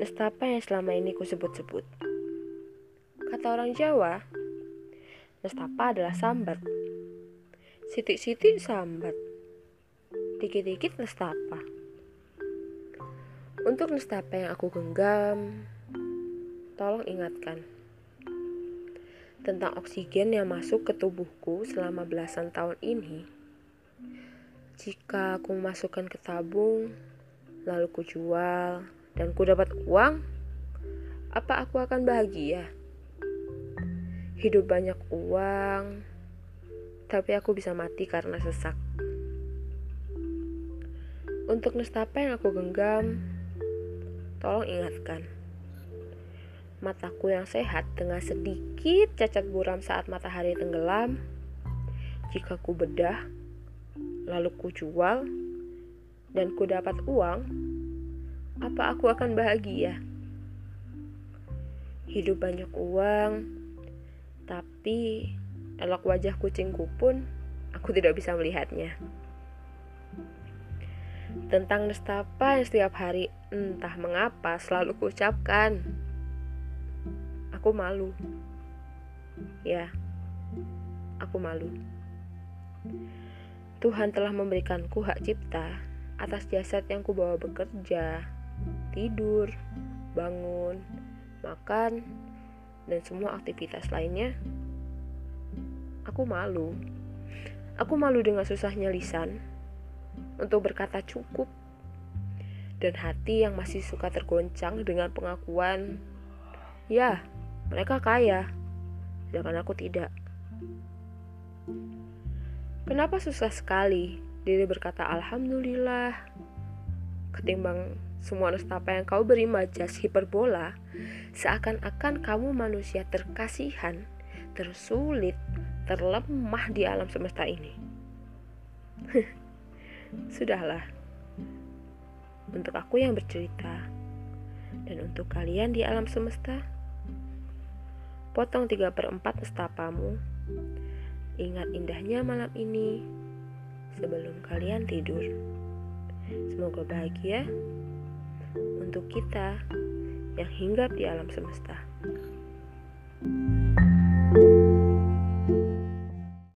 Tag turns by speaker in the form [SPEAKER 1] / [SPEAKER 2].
[SPEAKER 1] nestapa yang selama ini ku sebut-sebut. Kata orang Jawa, nestapa adalah sambat. Sitik-sitik sambat. Dikit-dikit nestapa. Untuk nestapa yang aku genggam, tolong ingatkan tentang oksigen yang masuk ke tubuhku selama belasan tahun ini. Jika aku memasukkan ke tabung, lalu ku jual, dan ku dapat uang, apa aku akan bahagia? Hidup banyak uang, tapi aku bisa mati karena sesak. Untuk nestapa yang aku genggam, tolong ingatkan. Mataku yang sehat dengan sedikit cacat buram saat matahari tenggelam. Jika ku bedah, lalu ku jual, dan ku dapat uang, apa aku akan bahagia? Hidup banyak uang, tapi elok wajah kucingku pun aku tidak bisa melihatnya. Tentang nestapa yang setiap hari entah mengapa selalu kuucapkan Aku malu. Ya, aku malu. Tuhan telah memberikanku hak cipta atas jasad yang kubawa bekerja, tidur, bangun, makan, dan semua aktivitas lainnya. Aku malu. Aku malu dengan susahnya lisan untuk berkata cukup dan hati yang masih suka tergoncang dengan pengakuan, "Ya, mereka kaya, sedangkan aku tidak. Kenapa susah sekali diri berkata Alhamdulillah ketimbang semua nestapa yang kau beri majas hiperbola seakan-akan kamu manusia terkasihan, tersulit, terlemah di alam semesta ini. Sudahlah. Untuk aku yang bercerita dan untuk kalian di alam semesta, Potong 3 per 4 estapamu. Ingat indahnya malam ini sebelum kalian tidur. Semoga bahagia untuk kita yang hinggap di alam semesta. thank you